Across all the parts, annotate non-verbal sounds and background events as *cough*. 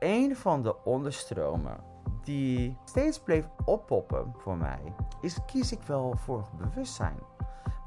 een van de onderstromen die steeds bleef oppoppen voor mij, is kies ik wel voor bewustzijn?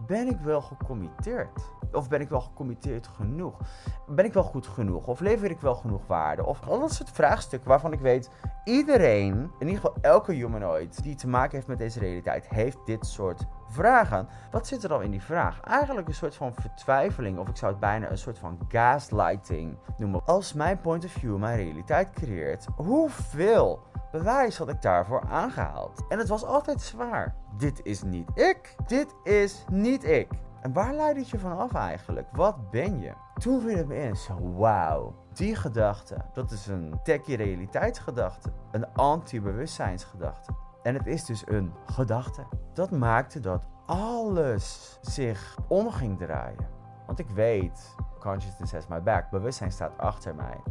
Ben ik wel gecommitteerd? Of ben ik wel gecommitteerd genoeg? Ben ik wel goed genoeg? Of lever ik wel genoeg waarde? Of al dat soort vraagstukken waarvan ik weet, iedereen, in ieder geval elke humanoid die te maken heeft met deze realiteit, heeft dit soort vragen. Wat zit er dan in die vraag? Eigenlijk een soort van vertwijfeling, of ik zou het bijna een soort van gaslighting noemen. Als mijn point of view mijn realiteit creëert, hoeveel bewijs had ik daarvoor aangehaald? En het was altijd zwaar. Dit is niet ik. Dit is niet ik. En waar leidt het je van af eigenlijk? Wat ben je? Toen viel het me in, zo wauw. Die gedachte, dat is een techie realiteitsgedachte. Een anti-bewustzijnsgedachte. En het is dus een gedachte. Dat maakte dat alles zich om ging draaien. Want ik weet, consciousness has my back, bewustzijn staat achter mij.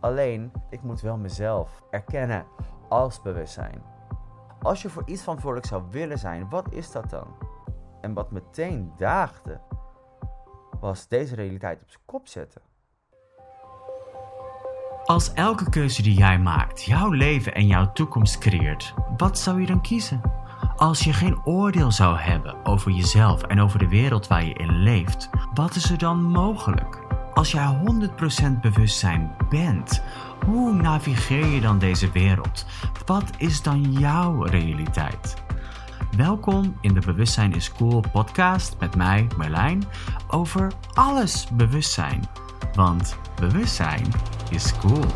Alleen, ik moet wel mezelf erkennen als bewustzijn. Als je voor iets verantwoordelijk zou willen zijn, wat is dat dan? En wat meteen daagde, was deze realiteit op zijn kop zetten. Als elke keuze die jij maakt jouw leven en jouw toekomst creëert, wat zou je dan kiezen? Als je geen oordeel zou hebben over jezelf en over de wereld waar je in leeft, wat is er dan mogelijk? Als jij 100% bewustzijn bent, hoe navigeer je dan deze wereld? Wat is dan jouw realiteit? Welkom in de Bewustzijn is Cool podcast met mij, Merlijn, over alles bewustzijn. Want bewustzijn is cool. *laughs*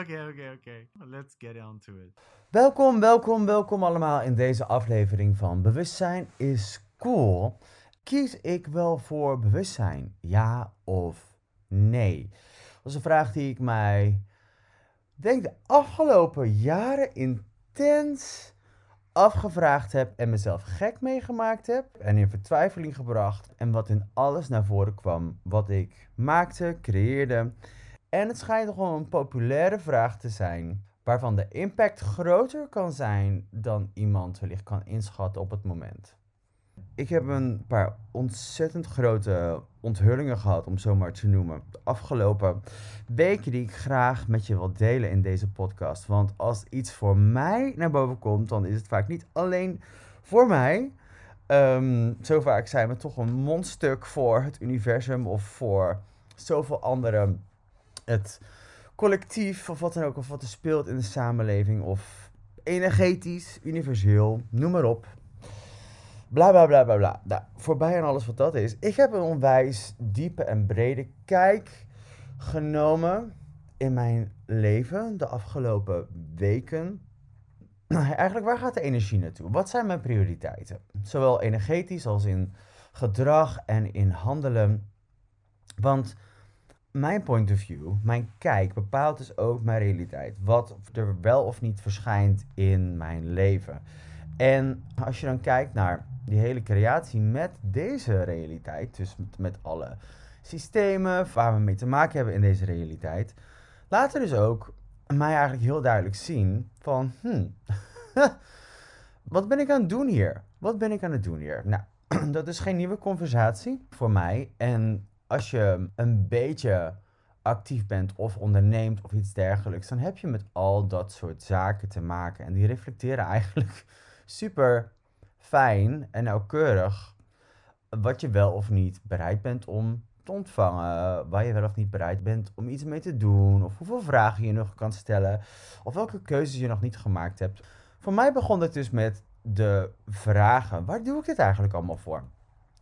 Oké, oké, oké. Let's get on to it. Welkom, welkom, welkom allemaal in deze aflevering van Bewustzijn is Cool. Kies ik wel voor bewustzijn? Ja of nee? Dat is een vraag die ik mij, denk de afgelopen jaren intens afgevraagd heb en mezelf gek meegemaakt heb en in vertwijfeling gebracht en wat in alles naar voren kwam wat ik maakte, creëerde. En het schijnt gewoon een populaire vraag te zijn waarvan de impact groter kan zijn dan iemand wellicht kan inschatten op het moment. Ik heb een paar ontzettend grote onthullingen gehad, om zo maar te noemen. De afgelopen weken die ik graag met je wil delen in deze podcast. Want als iets voor mij naar boven komt, dan is het vaak niet alleen voor mij. Ehm, zo vaak zijn we toch een mondstuk voor het universum of voor zoveel anderen. Het collectief of wat dan ook, of wat er speelt in de samenleving. Of energetisch, universeel, noem maar op. Bla bla bla bla bla. Nou, voorbij aan alles wat dat is. Ik heb een onwijs diepe en brede kijk genomen in mijn leven de afgelopen weken. *clears throat* Eigenlijk, waar gaat de energie naartoe? Wat zijn mijn prioriteiten? Zowel energetisch als in gedrag en in handelen. Want mijn point of view, mijn kijk, bepaalt dus ook mijn realiteit. Wat er wel of niet verschijnt in mijn leven. En als je dan kijkt naar die hele creatie met deze realiteit, dus met, met alle systemen waar we mee te maken hebben in deze realiteit, laat er dus ook mij eigenlijk heel duidelijk zien van, hmm, *laughs* wat ben ik aan het doen hier? Wat ben ik aan het doen hier? Nou, *clears throat* dat is geen nieuwe conversatie voor mij. En als je een beetje actief bent of onderneemt of iets dergelijks, dan heb je met al dat soort zaken te maken. En die reflecteren *laughs* eigenlijk super fijn en nauwkeurig wat je wel of niet bereid bent om te ontvangen, waar je wel of niet bereid bent om iets mee te doen, of hoeveel vragen je nog kan stellen, of welke keuzes je nog niet gemaakt hebt. Voor mij begon het dus met de vragen: waar doe ik dit eigenlijk allemaal voor?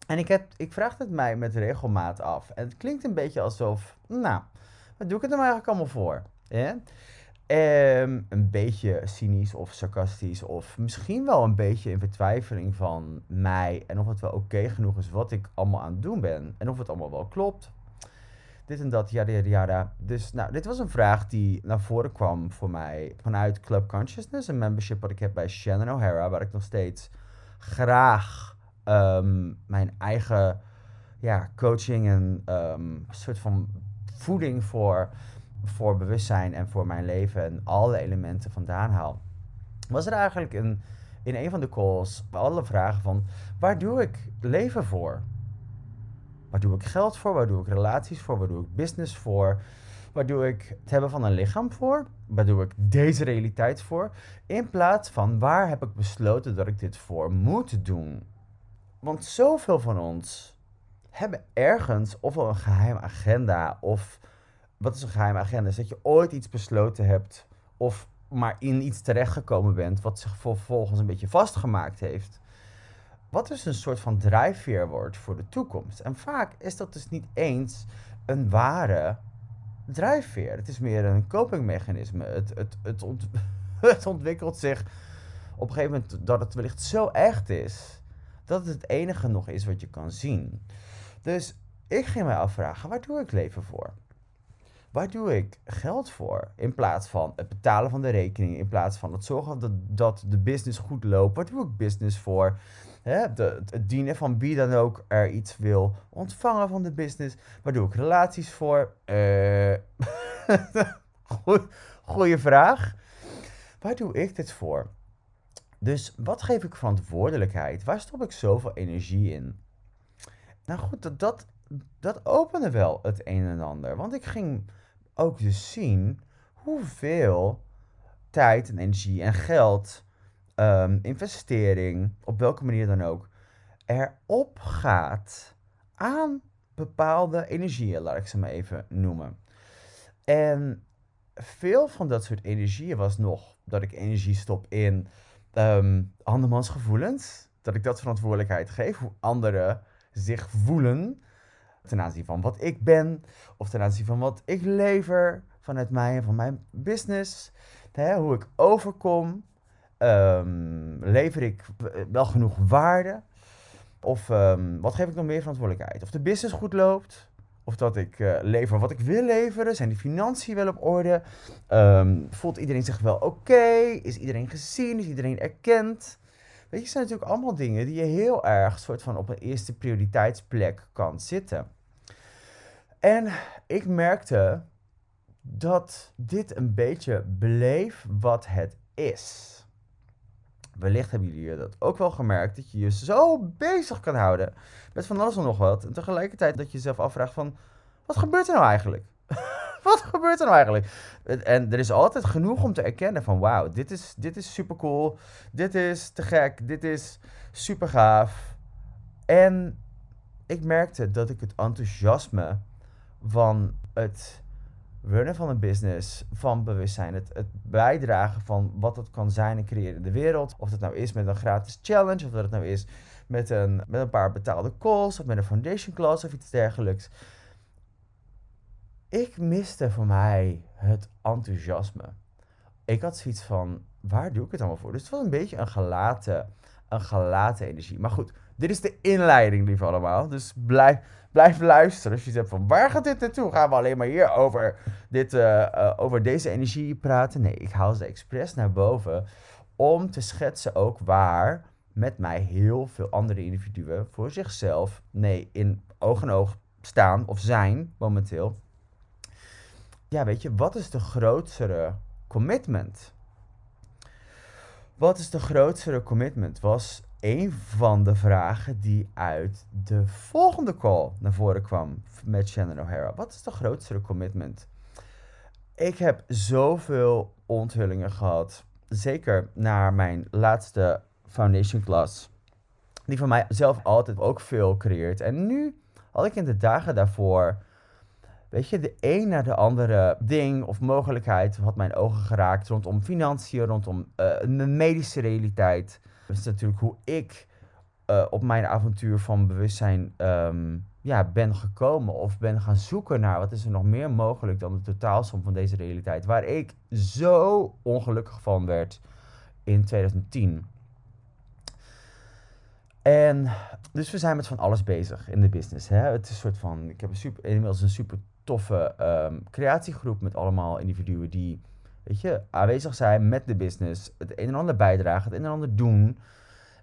En ik, heb, ik vraag het mij met regelmaat af. En het klinkt een beetje alsof, nou, wat doe ik het er eigenlijk allemaal voor? Ja? Ehm, een beetje cynisch of sarcastisch, of misschien wel een beetje in vertwijfeling van mij en of het wel oké genoeg is wat ik allemaal aan het doen ben en of het allemaal wel klopt. Dit en dat, ja, ja, ja. Dus nou, dit was een vraag die naar voren kwam voor mij vanuit Club Consciousness, een membership wat ik heb bij Shannon O'Hara, waar ik nog steeds graag ehm, mijn eigen ja, coaching en um, soort van voeding voor voor bewustzijn en voor mijn leven en alle elementen vandaan haal, was er eigenlijk een, in een van de calls alle vragen van waar doe ik leven voor? Waar doe ik geld voor? Waar doe ik relaties voor? Waar doe ik business voor? Waar doe ik het hebben van een lichaam voor? Waar doe ik deze realiteit voor? In plaats van waar heb ik besloten dat ik dit voor moet doen? Want zoveel van ons hebben ergens ofwel een geheime agenda of wat is een geheime agenda? Is dat je ooit iets besloten hebt of maar in iets terechtgekomen bent wat zich vervolgens een beetje vastgemaakt heeft. Wat dus een soort van drijfveer wordt voor de toekomst. En vaak is dat dus niet eens een ware drijfveer. Het is meer een copingmechanisme. Het, het, het, ont, *laughs* het ontwikkelt zich op een gegeven moment dat het wellicht zo echt is dat het het enige nog is wat je kan zien. Dus ik ging mij afvragen, waar doe ik leven voor? Waar doe ik geld voor? In plaats van het betalen van de rekening, in plaats van het zorgen dat, dat de business goed loopt. Waar doe ik business voor? De, het dienen van wie dan ook er iets wil ontvangen van de business. Waar doe ik relaties voor? *laughs* Uh, goeie vraag. Waar doe ik dit voor? Dus wat geef ik verantwoordelijkheid? Waar stop ik zoveel energie in? Nou goed, dat, dat, dat opende wel het een en ander. Want ik ging ook dus zien hoeveel tijd en energie en geld, um, investering, op welke manier dan ook, erop gaat aan bepaalde energieën, laat ik ze maar even noemen. En veel van dat soort energieën was nog dat ik energie stop in um, andermans gevoelens. Dat ik dat verantwoordelijkheid geef, hoe anderen zich voelen ten aanzien van wat ik ben, of ten aanzien van wat ik lever vanuit mij en van mijn business. Hè, hoe ik overkom. Um, lever ik wel genoeg waarde? Of um, wat geef ik nog meer verantwoordelijkheid? Of de business goed loopt? Of dat ik uh, lever wat ik wil leveren? Zijn die financiën wel op orde? Um, voelt iedereen zich wel oké? Is iedereen gezien? Is iedereen erkend? Weet je, zijn natuurlijk allemaal dingen die je heel erg soort van op een eerste prioriteitsplek kan zitten. En ik merkte dat dit een beetje bleef wat het is. Wellicht hebben jullie dat ook wel gemerkt, dat je je zo bezig kan houden met van alles en nog wat. En tegelijkertijd dat je jezelf afvraagt van, wat gebeurt er nou eigenlijk? *laughs* wat gebeurt er nou eigenlijk? En er is altijd genoeg om te erkennen van, wauw, dit is, dit is super cool, dit is te gek, dit is super gaaf. En ik merkte dat ik het enthousiasme van het runnen van een business, van bewustzijn, het, het bijdragen van wat het kan zijn en creëren in de wereld. Of dat nou is met een gratis challenge, of dat het nou is met een, met een paar betaalde calls, of met een foundation class of iets dergelijks. Ik miste voor mij het enthousiasme. Ik had zoiets van, waar doe ik het allemaal voor? Dus het was een beetje een gelaten, een gelaten energie. Maar goed, dit is de inleiding, lief allemaal. Dus blijf, blijf luisteren. Als je zegt van waar gaat dit naartoe? Gaan we alleen maar hier over, dit, uh, over deze energie praten? Nee, ik haal ze expres naar boven om te schetsen ook waar met mij heel veel andere individuen voor zichzelf, nee, in oog en oog staan of zijn momenteel. Ja, weet je, wat is de grotere commitment? Wat is de grotere commitment? Was een van de vragen die uit de volgende call naar voren kwam met Shannon O'Hara. Wat is de grootste commitment? Ik heb zoveel onthullingen gehad, zeker naar mijn laatste foundation class, die van mij zelf altijd ook veel creëert. En nu had ik in de dagen daarvoor, weet je, de een naar de andere ding of mogelijkheid had mijn ogen geraakt rondom financiën, rondom uh, mijn medische realiteit. Dat is natuurlijk hoe ik uh, op mijn avontuur van bewustzijn um, ja, ben gekomen. Of ben gaan zoeken naar wat is er nog meer mogelijk dan de totaalsom van deze realiteit. Waar ik zo ongelukkig van werd in 2010. En dus we zijn met van alles bezig in de business. Hè? Het is een soort van, ik heb een super, inmiddels een super toffe um, creatiegroep met allemaal individuen die weet je, aanwezig zijn met de business, het een en ander bijdragen, het een en ander doen.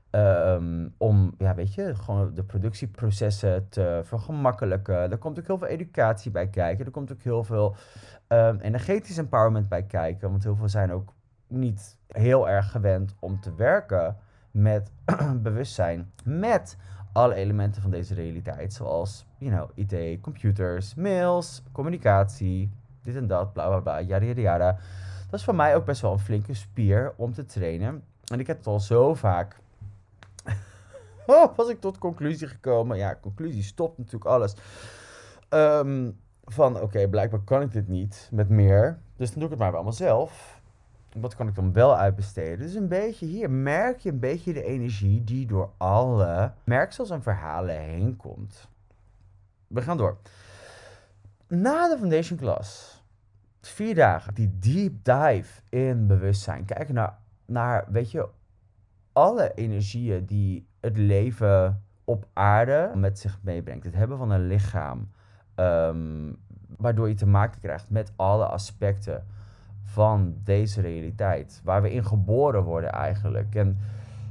Ehm, om, ja, weet je, gewoon de productieprocessen te vergemakkelijken. Er komt ook heel veel educatie bij kijken. Er komt ook heel veel um, energetisch empowerment bij kijken. Want heel veel zijn ook niet heel erg gewend om te werken met *clears throat* bewustzijn. Met alle elementen van deze realiteit, zoals, you know, IT, computers, mails, communicatie, dit en dat, bla bla bla, yada yada yada. Dat is voor mij ook best wel een flinke spier om te trainen. En ik heb het al zo vaak. *laughs* oh, was ik tot conclusie gekomen. Ja, conclusie stopt natuurlijk alles. Ehm, van oké, blijkbaar kan ik dit niet met meer. Dus dan doe ik het maar allemaal zelf. Wat kan ik dan wel uitbesteden? Dus een beetje hier merk je een beetje de energie die door alle merksels en verhalen heen komt. We gaan door. Na de foundation class, vier dagen, die deep dive in bewustzijn. Kijken naar, naar, weet je, alle energieën die het leven op aarde met zich meebrengt. Het hebben van een lichaam, ehm, waardoor je te maken krijgt met alle aspecten van deze realiteit. Waar we in geboren worden eigenlijk. En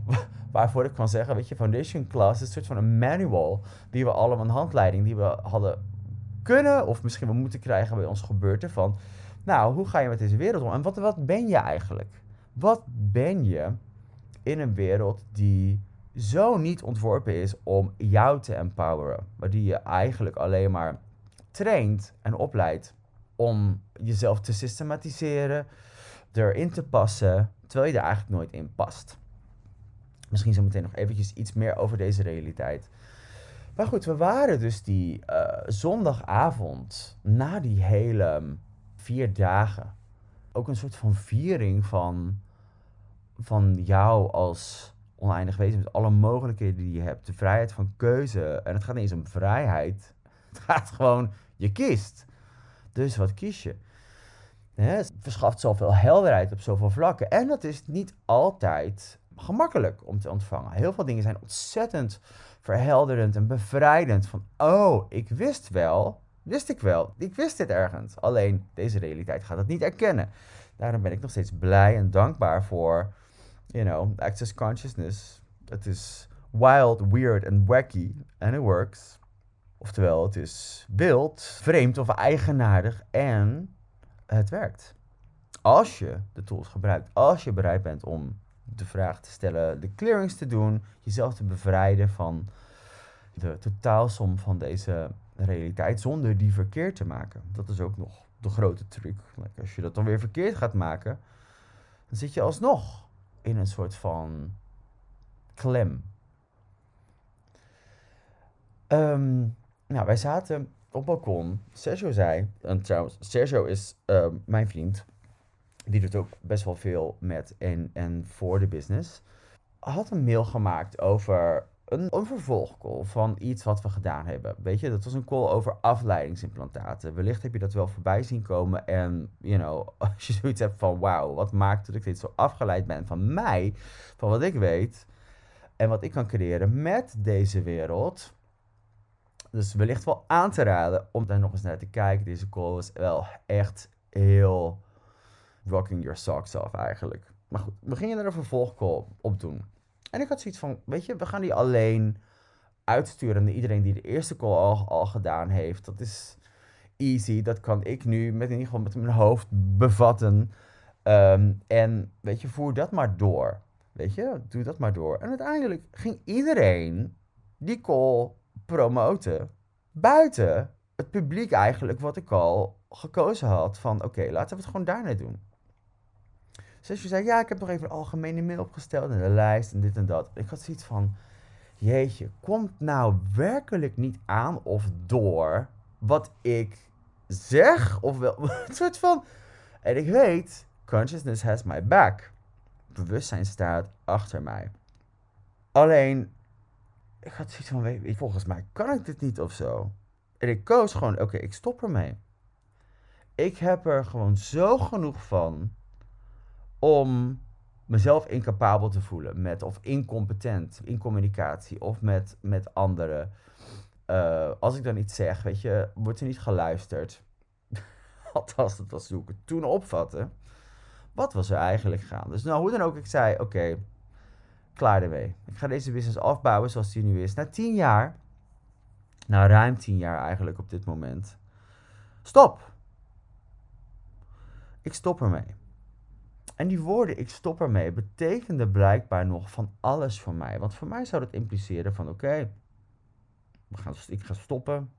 *laughs* waarvoor ik kan zeggen, weet je, Foundation Class is een soort van een manual die we allemaal, een handleiding die we hadden kunnen of misschien wel moeten krijgen bij ons gebeurte van, nou, hoe ga je met deze wereld om? En wat, wat ben je eigenlijk? Wat ben je in een wereld die zo niet ontworpen is om jou te empoweren, maar die je eigenlijk alleen maar traint en opleidt om jezelf te systematiseren, erin te passen, terwijl je er eigenlijk nooit in past. Misschien zo meteen nog eventjes iets meer over deze realiteit. Maar goed, we waren dus die uh, zondagavond na die hele vier dagen. Ook een soort van viering van, van jou als oneindig wezen met alle mogelijkheden die je hebt. De vrijheid van keuze. En het gaat niet eens om vrijheid. *laughs* Het gaat gewoon, je kiest. Dus wat kies je? het verschaft zoveel helderheid op zoveel vlakken. En dat is niet altijd gemakkelijk om te ontvangen. Heel veel dingen zijn ontzettend verhelderend en bevrijdend. Van, oh, ik wist wel, wist ik wel, ik wist dit ergens. Alleen deze realiteit gaat het niet erkennen. Daarom ben ik nog steeds blij en dankbaar voor, you know, access consciousness. Het is wild, weird en wacky and it works. Oftewel, het is wild, vreemd of eigenaardig en het werkt. Als je de tools gebruikt, als je bereid bent om de vraag te stellen, de clearings te doen, jezelf te bevrijden van de totaalsom van deze realiteit zonder die verkeerd te maken. Dat is ook nog de grote truc. Als je dat dan weer verkeerd gaat maken, dan zit je alsnog in een soort van klem. Um, nou, wij zaten op balkon. Sergio zei, en trouwens, Sergio is uh, mijn vriend. Die doet ook best wel veel met en, en voor de business. Had een mail gemaakt over een, een vervolgcall van iets wat we gedaan hebben. Weet je, dat was een call over afleidingsimplantaten. Wellicht heb je dat wel voorbij zien komen. En, you know, *laughs* als je zoiets hebt van, wauw, wat maakt dat ik dit zo afgeleid ben van mij, van wat ik weet en wat ik kan creëren met deze wereld dus wellicht wel aan te raden om daar nog eens naar te kijken. Deze call is wel echt heel rocking your socks off eigenlijk. Maar goed, we gingen er een vervolgcall op doen. En ik had zoiets van, weet je, we gaan die alleen uitsturen naar iedereen die de eerste call al, al gedaan heeft. Dat is easy. Dat kan ik nu met in ieder geval met mijn hoofd bevatten. Ehm, en weet je, voer dat maar door. Weet je, doe dat maar door. En uiteindelijk ging iedereen die call promoten buiten het publiek eigenlijk wat ik al gekozen had van oké, laten we het gewoon daarna doen. Dus je zei, ja, ik heb nog even een algemene mail opgesteld en de lijst en dit en dat. Ik had zoiets van, jeetje, komt nou werkelijk niet aan of door wat ik zeg? Of wel, *laughs* een soort van, en ik weet, consciousness has my back. Bewustzijn staat achter mij. Alleen, ik had zoiets van, volgens mij kan ik dit niet of zo. En ik koos gewoon, oké, ik stop ermee. Ik heb er gewoon zo genoeg van om mezelf incapabel te voelen met, of incompetent in communicatie of met, met anderen. Uh, als ik dan iets zeg, weet je, wordt er niet geluisterd. *laughs* Althans, dat was hoe ik het toen opvatte. Wat was er eigenlijk gaande? Dus nou, hoe dan ook, ik zei, oké, klaar ermee. Ik ga deze business afbouwen zoals die nu is. Na tien jaar, na ruim tien jaar eigenlijk op dit moment. Stop. Ik stop ermee. En die woorden, ik stop ermee, betekende blijkbaar nog van alles voor mij. Want voor mij zou dat impliceren van, oké, ik ga stoppen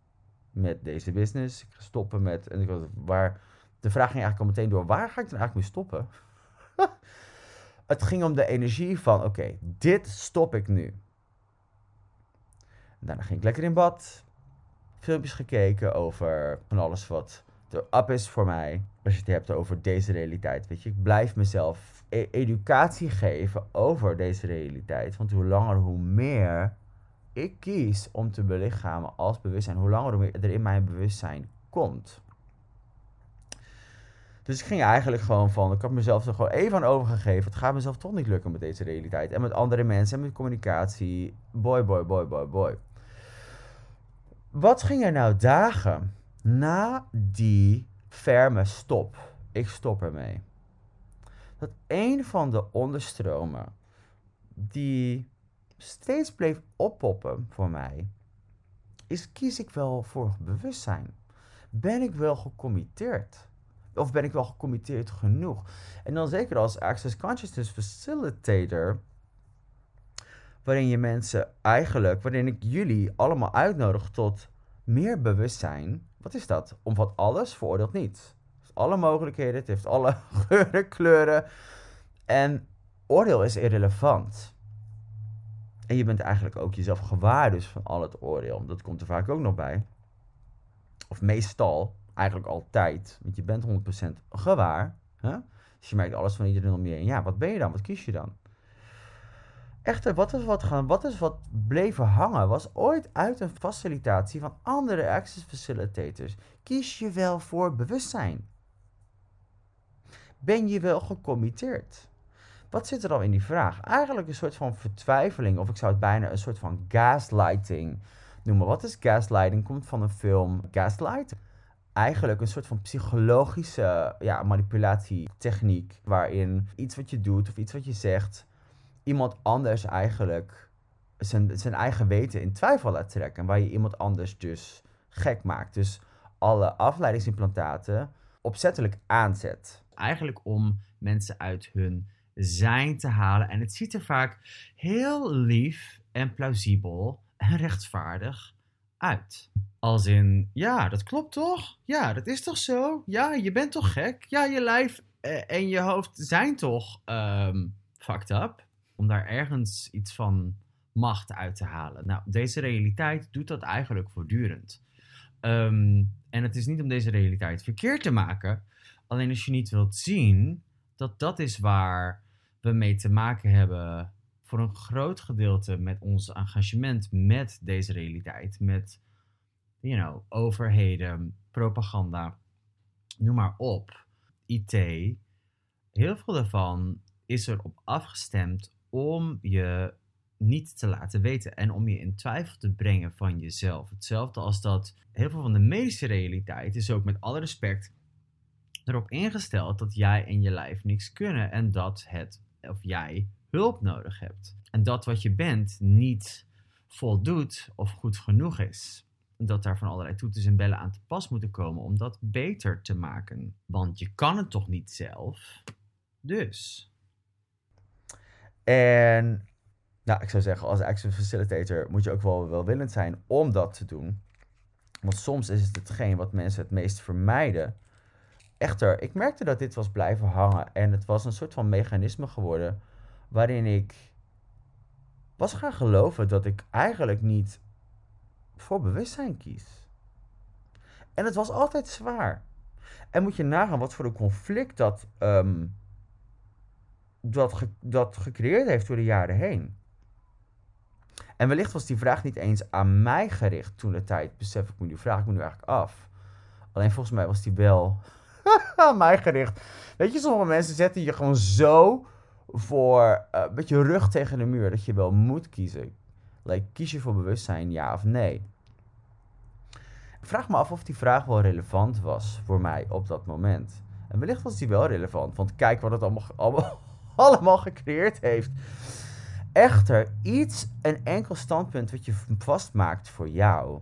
met deze business. Ik ga stoppen met, en ik was, waar, de vraag ging eigenlijk al meteen door, waar ga ik dan eigenlijk mee stoppen? *laughs* het ging om de energie van, oké, dit stop ik nu. Daarna ging ik lekker in bad, filmpjes gekeken over van alles wat er up is voor mij. Als je het hebt over deze realiteit, weet je. Ik blijf mezelf e- educatie geven over deze realiteit. Want hoe langer, hoe meer ik kies om te belichamen als bewustzijn, hoe langer, hoe meer er in mijn bewustzijn komt. Dus ik ging eigenlijk gewoon van, ik had mezelf er gewoon even aan overgegeven. Het gaat mezelf toch niet lukken met deze realiteit. En met andere mensen en met communicatie. Boy, boy, boy, boy, boy. Wat ging er nou dagen na die ferme stop? Ik stop ermee. Dat een van de onderstromen die steeds bleef oppoppen voor mij, is kies ik wel voor bewustzijn? Ben ik wel gecommitteerd? Of ben ik wel gecommitteerd genoeg? En dan zeker als Access Consciousness Facilitator, waarin je mensen eigenlijk, waarin ik jullie allemaal uitnodig tot meer bewustzijn. Wat is dat? Omvat alles, veroordeelt niet. Het heeft alle mogelijkheden, het heeft alle *laughs* geuren, kleuren. En oordeel is irrelevant. En je bent eigenlijk ook jezelf gewaar dus van al het oordeel. Dat komt er vaak ook nog bij. Of meestal, eigenlijk altijd. Want je bent 100% gewaar. Hè? Dus je merkt alles van iedereen om je heen. Ja, wat ben je dan? Wat kies je dan? Echter, wat is wat, gaan, wat is wat bleven hangen, was ooit uit een facilitatie van andere access facilitators. Kies je wel voor bewustzijn? Ben je wel gecommitteerd? Wat zit er dan in die vraag? Eigenlijk een soort van vertwijfeling, of ik zou het bijna een soort van gaslighting noemen. Wat is gaslighting? Komt van een film Gaslight. Eigenlijk een soort van psychologische ja, manipulatietechniek, waarin iets wat je doet of iets wat je zegt iemand anders eigenlijk zijn, zijn eigen weten in twijfel laat trekken. Waar je iemand anders dus gek maakt. Dus alle afleidingsimplantaten opzettelijk aanzet. Eigenlijk om mensen uit hun zijn te halen. En het ziet er vaak heel lief en plausibel en rechtvaardig uit. Als in, ja, dat klopt toch? Ja, dat is toch zo? Ja, je bent toch gek? Ja, je lijf eh, en je hoofd zijn toch um, fucked up? Om daar ergens iets van macht uit te halen. Nou, deze realiteit doet dat eigenlijk voortdurend. Um, en het is niet om deze realiteit verkeerd te maken. Alleen als je niet wilt zien dat dat is waar we mee te maken hebben voor een groot gedeelte met ons engagement met deze realiteit. Met, you know, overheden, propaganda, noem maar op, IT. Heel veel daarvan is erop afgestemd om je niet te laten weten en om je in twijfel te brengen van jezelf. Hetzelfde als dat heel veel van de medische realiteit is ook met alle respect erop ingesteld dat jij en je lijf niks kunnen en dat het of jij hulp nodig hebt. En dat wat je bent niet voldoet of goed genoeg is. Dat daar van allerlei toeters en bellen aan te pas moeten komen om dat beter te maken. Want je kan het toch niet zelf? Dus en nou, ik zou zeggen, als access facilitator moet je ook wel welwillend zijn om dat te doen. Want soms is het hetgeen wat mensen het meest vermijden. Echter, ik merkte dat dit was blijven hangen. En het was een soort van mechanisme geworden waarin ik was gaan geloven dat ik eigenlijk niet voor bewustzijn kies. En het was altijd zwaar. En moet je nagaan wat voor een conflict dat ehm, dat, dat gecreëerd heeft door de jaren heen. En wellicht was die vraag niet eens aan mij gericht toen de tijd. Besef ik me nu, vraag ik me nu eigenlijk af. Alleen volgens mij was die wel *laughs* aan mij gericht. Weet je, sommige mensen zetten je gewoon zo voor uh, met je rug tegen de muur dat je wel moet kiezen. Kies je voor bewustzijn, ja of nee? Ik vraag me af of die vraag wel relevant was voor mij op dat moment. En wellicht was die wel relevant, want kijk wat het allemaal, allemaal *laughs* allemaal gecreëerd heeft. Echter, iets, een enkel standpunt wat je vastmaakt voor jou.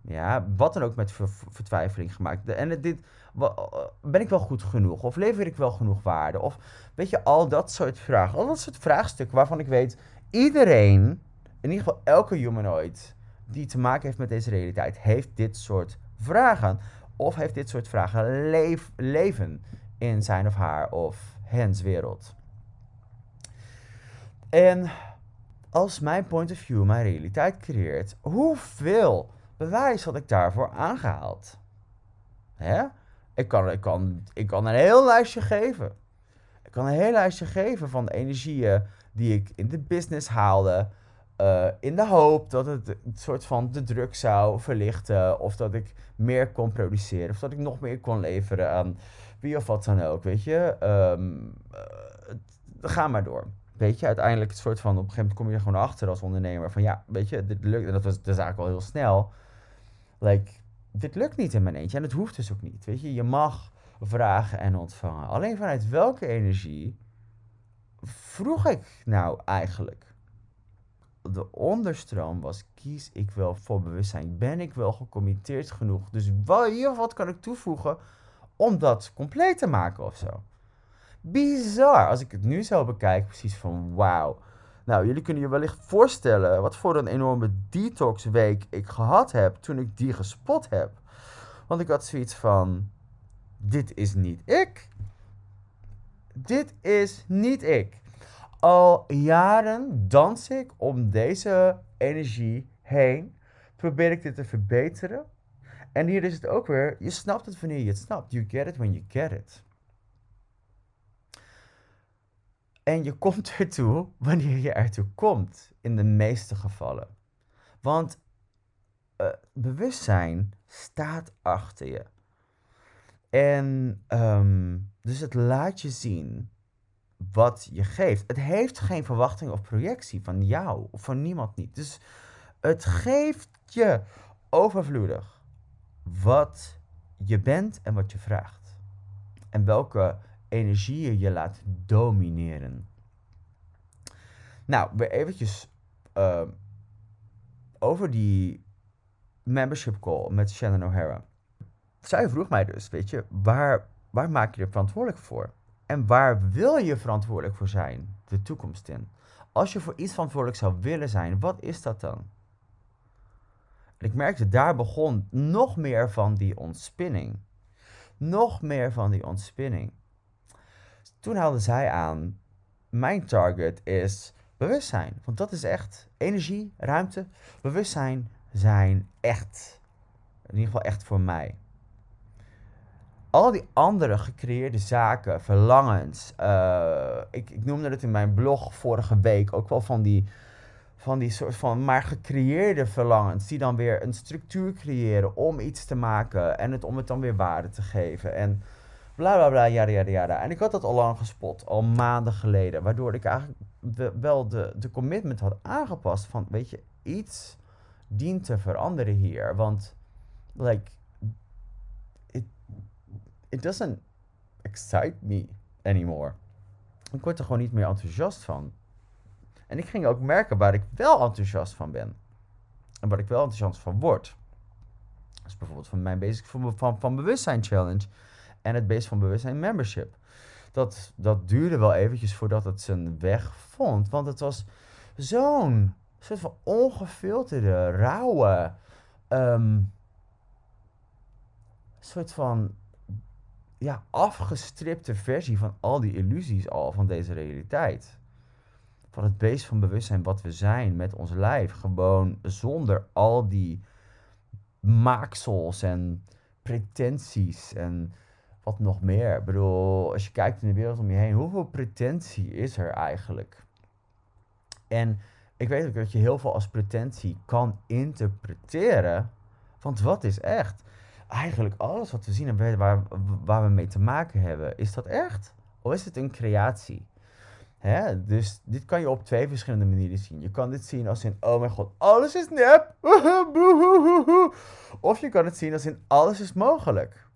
Ja, wat dan ook met vertwijfeling gemaakt. En dit, ben ik wel goed genoeg? Of lever ik wel genoeg waarde? Of weet je, al dat soort vragen. Al dat soort vraagstukken waarvan ik weet, iedereen, in ieder geval elke humanoid, die te maken heeft met deze realiteit, heeft dit soort vragen. Of heeft dit soort vragen leven in zijn of haar of hens wereld. En als mijn point of view mijn realiteit creëert, hoeveel bewijs had ik daarvoor aangehaald? Hè? Ik, kan, ik, kan, ik kan een heel lijstje geven. Ik kan een heel lijstje geven van de energieën die ik in de business haalde. Uh, in de hoop dat het een soort van de druk zou verlichten. Of dat ik meer kon produceren. Of dat ik nog meer kon leveren aan wie of wat dan ook. Weet je. Um, uh, ga maar door. Weet je, uiteindelijk het soort van, op een gegeven moment kom je er gewoon achter als ondernemer. Van ja, weet je, dit lukt. En dat was de zaak wel heel snel. Like, dit lukt niet in mijn eentje. En het hoeft dus ook niet. Weet je, je mag vragen en ontvangen. Alleen vanuit welke energie vroeg ik nou eigenlijk? De onderstroom was: kies ik wel voor bewustzijn? Ben ik wel gecommitteerd genoeg? Dus wat, wat kan ik toevoegen om dat compleet te maken of zo? Bizar. Als ik het nu zo bekijk, precies van wauw. Nou, jullie kunnen je wellicht voorstellen wat voor een enorme detox week ik gehad heb toen ik die gespot heb. Want ik had zoiets van: dit is niet ik. Dit is niet ik. Al jaren dans ik om deze energie heen. Probeer ik dit te verbeteren. En hier is het ook weer: je snapt het wanneer je het snapt. You get it when you get it. En je komt *laughs* ertoe wanneer je ertoe komt, in de meeste gevallen. Want uh, bewustzijn staat achter je. En um, dus het laat je zien wat je geeft. Het heeft geen verwachting of projectie van jou of van niemand niet. Dus het geeft je overvloedig wat je bent en wat je vraagt. En welke energieën je laat domineren. Nou, weer eventjes uh, over die membership call met Shannon O'Hara. Zij vroeg mij dus, weet je, waar, waar maak je je verantwoordelijk voor? En waar wil je verantwoordelijk voor zijn, de toekomst in? Als je voor iets verantwoordelijk zou willen zijn, wat is dat dan? En ik merkte, daar begon nog meer van die ontspinning. Nog meer van die ontspinning. Toen haalde zij aan, mijn target is bewustzijn. Want dat is echt energie, ruimte. Bewustzijn zijn echt. In ieder geval echt voor mij. Al die andere gecreëerde zaken, verlangens. Uh, ik, ik noemde het in mijn blog vorige week ook wel van die, van die soort van maar gecreëerde verlangens. Die dan weer een structuur creëren om iets te maken. En het, om het dan weer waarde te geven. En bla bla bla, jada jada jada. En ik had dat al lang gespot, al maanden geleden. Waardoor ik eigenlijk wel de, de commitment had aangepast van, weet je, iets dient te veranderen hier. Want, like, it, it doesn't excite me anymore. Ik word er gewoon niet meer enthousiast van. En ik ging ook merken waar ik wel enthousiast van ben. En waar ik wel enthousiast van word. Is bijvoorbeeld van mijn basic van, van, van bewustzijn challenge en het Base van Bewustzijn membership. Dat, dat duurde wel eventjes voordat het zijn weg vond. Want het was zo'n soort van ongefilterde, rauwe, um, soort van ja, afgestripte versie van al die illusies al van deze realiteit. Van het beest van bewustzijn wat we zijn met ons lijf. Gewoon zonder al die maaksels en pretenties en wat nog meer? Ik bedoel, als je kijkt in de wereld om je heen, hoeveel pretentie is er eigenlijk? En ik weet ook dat je heel veel als pretentie kan interpreteren. Want wat is echt? Eigenlijk alles wat we zien en waar, waar we mee te maken hebben, is dat echt? Of is het een creatie? Hè? Dus dit kan je op twee verschillende manieren zien. Je kan dit zien als in, oh mijn god, alles is nep. *laughs* Of je kan het zien als in, alles is mogelijk.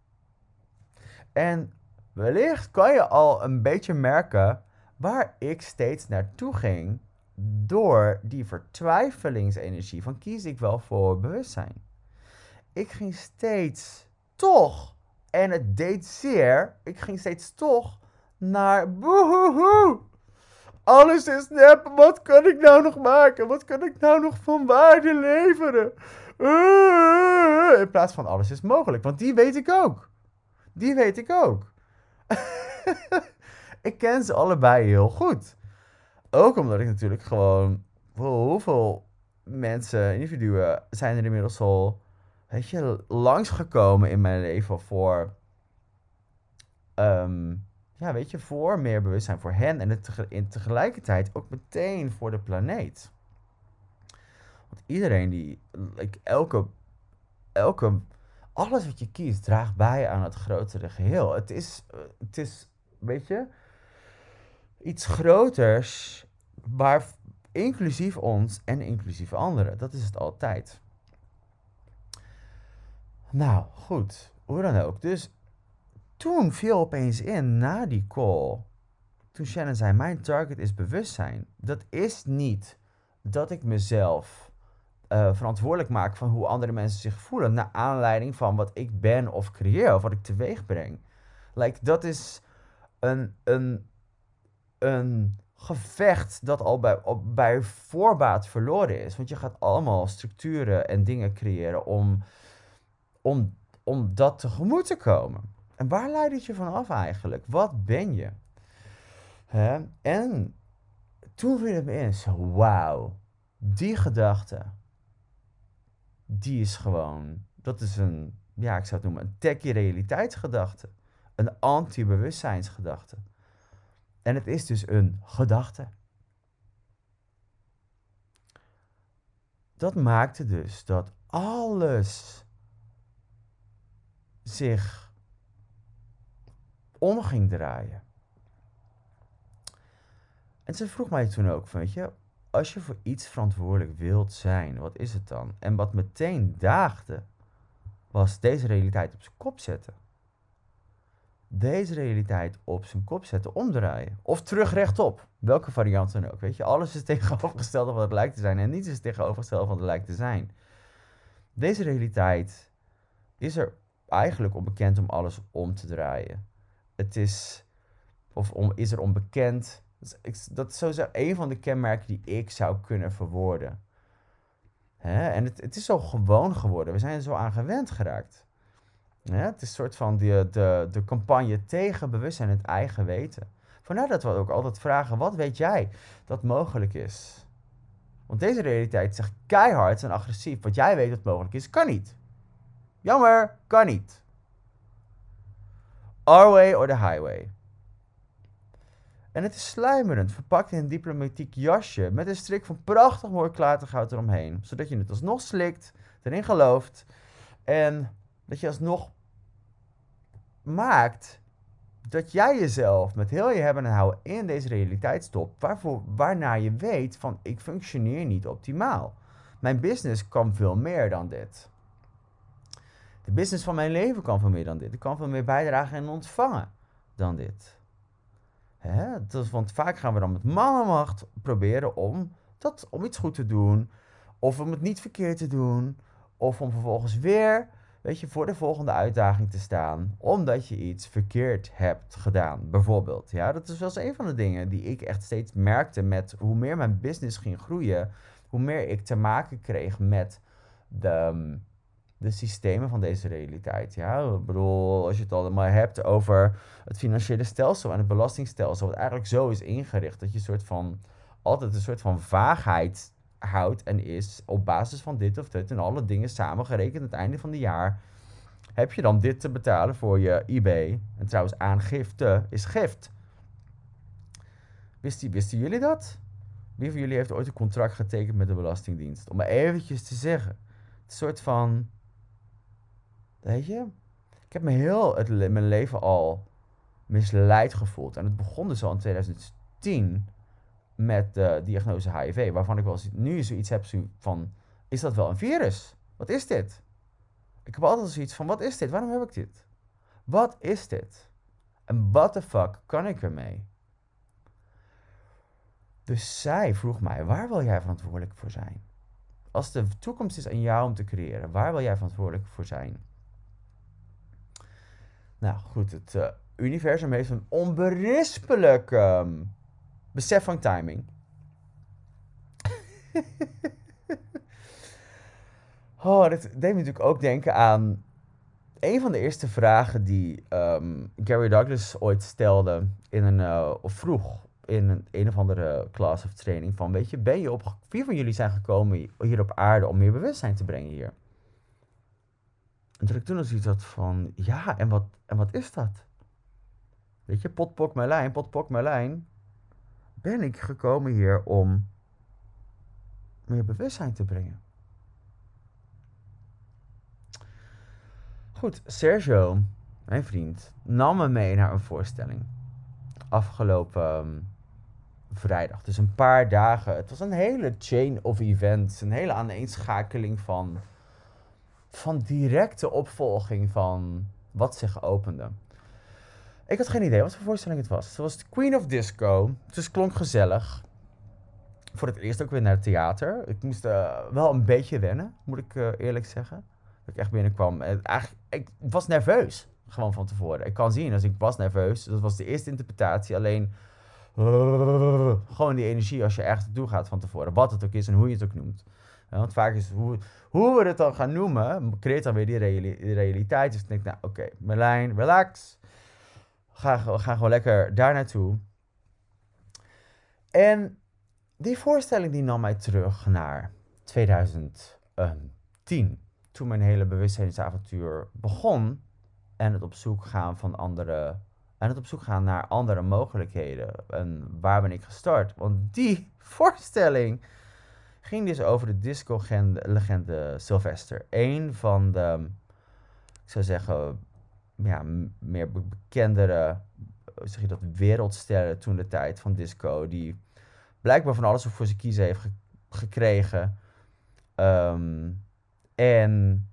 En wellicht kan je al een beetje merken waar ik steeds naartoe ging door die vertwijfelingsenergie van kies ik wel voor bewustzijn. Ik ging steeds toch, en het deed zeer, ik ging steeds toch naar boehoehoe. Alles is nep. Wat kan ik nou nog maken? Wat kan ik nou nog van waarde leveren? Uh, in plaats van alles is mogelijk. Want die weet ik ook. Die weet ik ook. *laughs* ik ken ze allebei heel goed. Ook omdat ik natuurlijk gewoon. Hoeveel mensen, individuen zijn er inmiddels al. Weet je, langsgekomen in mijn leven voor. Ehm, ja, weet je, voor meer bewustzijn voor hen en in tegelijkertijd ook meteen voor de planeet. Want iedereen die, elke, elke, alles wat je kiest draagt bij aan het grotere geheel. Het is, het is, weet je, iets groters, waar inclusief ons en inclusief anderen. Dat is het altijd. Nou, goed. Hoe dan ook. Dus toen viel opeens in, na die call, toen Shannon zei, mijn target is bewustzijn. Dat is niet dat ik mezelf uh, verantwoordelijk maak van hoe andere mensen zich voelen, naar aanleiding van wat ik ben of creëer, of wat ik teweeg breng. Like, dat is een, een, een gevecht dat al bij, op, bij voorbaat verloren is. Want je gaat allemaal structuren en dingen creëren om, om, om dat tegemoet te komen. En waar leidt het je van af eigenlijk? Wat ben je? Hè? En toen viel het me in, wauw, die gedachte, die is gewoon, dat is een, ja, ik zou het noemen, een techie realiteitsgedachte. Een anti-bewustzijnsgedachte. En het is dus een gedachte. Dat maakte dus dat alles zich om ging draaien. En ze vroeg mij toen ook, weet je, als je voor iets verantwoordelijk wilt zijn, wat is het dan? En wat meteen daagde, was deze realiteit op zijn kop zetten. Deze realiteit op zijn kop zetten, omdraaien. Of terug rechtop. Welke variant dan ook. Weet je, alles is tegenovergesteld van wat het lijkt te zijn. En niets is tegenovergesteld van wat het lijkt te zijn. Deze realiteit is er eigenlijk onbekend om alles om te draaien het is, of om, is er onbekend. Dat is sowieso een van de kenmerken die ik zou kunnen verwoorden. Hè? En het, het is zo gewoon geworden. We zijn er zo aan gewend geraakt. Het is een soort van de, de, de campagne tegen bewustzijn en het eigen weten. Vandaar dat we ook altijd vragen: wat weet jij dat mogelijk is? Want deze realiteit zegt keihard en agressief: wat jij weet dat mogelijk is, kan niet. Jammer, kan niet. Our way or the highway. En het is sluimerend, verpakt in een diplomatiek jasje met een strik van prachtig mooi klatergoud eromheen. Zodat je het alsnog slikt, erin gelooft en dat je alsnog maakt dat jij jezelf met heel je hebben en houden in deze realiteit stopt, waarvoor, waarna je weet van ik functioneer niet optimaal. Mijn business kan veel meer dan dit. De business van mijn leven kan veel meer dan dit. Ik kan veel meer bijdragen en ontvangen dan dit. Want vaak gaan we dan met mannenmacht proberen om, dat, om iets goed te doen. Of om het niet verkeerd te doen. Of om vervolgens weer weet je, voor de volgende uitdaging te staan. Omdat je iets verkeerd hebt gedaan, bijvoorbeeld. Ja, dat is wel eens een van de dingen die ik echt steeds merkte met hoe meer mijn business ging groeien. Hoe meer ik te maken kreeg met de de systemen van deze realiteit. Ja, ik bedoel, als je het allemaal hebt over het financiële stelsel en het belastingstelsel, wat eigenlijk zo is ingericht dat je een soort van altijd een soort van vaagheid houdt en is op basis van dit of dit en alle dingen samengerekend aan het einde van het jaar. Heb je dan dit te betalen voor je eBay? En trouwens, aangifte is gift. Wisten, wisten jullie dat? Wie van jullie heeft ooit een contract getekend met de Belastingdienst? Om maar eventjes te zeggen. Het soort van Weet je? Ik heb me heel mijn leven al misleid gevoeld. En het begon dus al in 2010 met de diagnose HIV. Waarvan ik wel nu zoiets heb van, is dat wel een virus? Wat is dit? Ik heb altijd zoiets van, wat is dit? Waarom heb ik dit? Wat is dit? En what the fuck kan ik ermee? Dus zij vroeg mij, waar wil jij verantwoordelijk voor zijn? Als de toekomst is aan jou om te creëren, waar wil jij verantwoordelijk voor zijn? Nou goed, het uh, universum heeft een onberispelijk um, besef van timing. *laughs* oh, dit deed me natuurlijk ook denken aan een van de eerste vragen die ehm, Gary Douglas ooit stelde in een, uh, of vroeg in een, een of andere class of training van, weet je, ben je op, vier van jullie zijn gekomen hier op aarde om meer bewustzijn te brengen hier. En toen ik toen van, ja, en wat, en wat is dat? Weet je, potpok Merlijn, potpok Merlijn, ben ik gekomen hier om meer bewustzijn te brengen. Goed, Sergio, mijn vriend, nam me mee naar een voorstelling. Afgelopen ehm, vrijdag. Dus een paar dagen. Het was een hele chain of events. Een hele aaneenschakeling van, van directe opvolging van wat zich opende. Ik had geen idee wat voor voorstelling het was. Het was Queen of Disco. Dus klonk gezellig. Voor het eerst ook weer naar het theater. Ik moest uh, wel een beetje wennen, moet ik uh, eerlijk zeggen. Dat ik echt binnenkwam. En eigenlijk, ik was nerveus. Gewoon van tevoren. Ik kan zien, als ik was nerveus. Dat was de eerste interpretatie. Alleen gewoon die energie als je ergens naartoe gaat van tevoren. Wat het ook is en hoe je het ook noemt. Want vaak is hoe, hoe we het dan gaan noemen, creëert dan weer die, realiteit. Dus ik denk, nou oké, okay, Merlijn, relax. Ga, gaan gewoon lekker daar naartoe. En die voorstelling die nam mij terug naar 2010. Toen mijn hele bewustzijnsavontuur begon. En het op zoek gaan van andere en het op zoek gaan naar andere mogelijkheden. En waar ben ik gestart? Want die voorstelling ging dus over de disco-legende Sylvester. Een van de, ik zou zeggen, ja, meer bekendere, zeg je dat, wereldsterren toen de tijd van disco. Die blijkbaar van alles voor zijn kiezen heeft gekregen. Ehm, en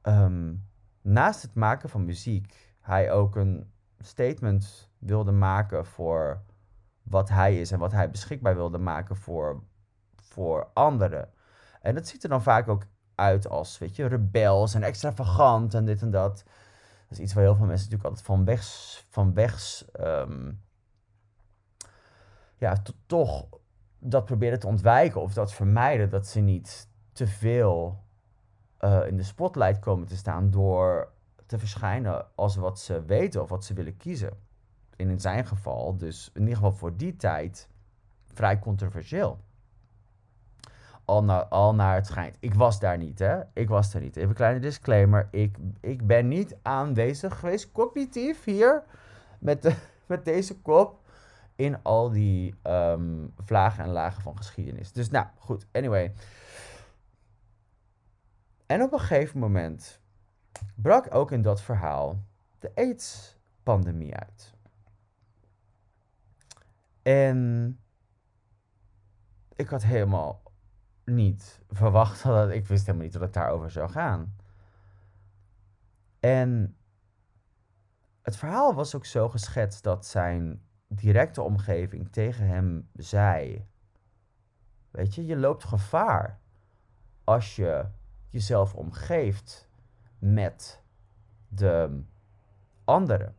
ehm, naast het maken van muziek hij ook een statement wilde maken voor wat hij is en wat hij beschikbaar wilde maken voor, voor anderen. En dat ziet er dan vaak ook uit als, weet je, rebels en extravagant en dit en dat. Dat is iets waar heel veel mensen natuurlijk altijd van weg, van wegs, um, ja, toch dat proberen te ontwijken of dat vermijden, dat ze niet te veel uh, in de spotlight komen te staan door te verschijnen als wat ze weten of wat ze willen kiezen. En in zijn geval, dus in ieder geval voor die tijd, vrij controversieel. Al naar, al naar het schijnt. Ik was daar niet, hè? Ik was daar niet. Even een kleine disclaimer. Ik, ik ben niet aanwezig geweest, cognitief hier, met, de, *laughs* met deze kop, in al die um, vlagen en lagen van geschiedenis. Dus nou, goed. Anyway. En op een gegeven moment brak ook in dat verhaal de AIDS-pandemie uit. En ik had helemaal niet verwacht dat ik wist helemaal niet dat het daarover zou gaan. En het verhaal was ook zo geschetst dat zijn directe omgeving tegen hem zei: Weet je, je loopt gevaar als je jezelf omgeeft met de anderen.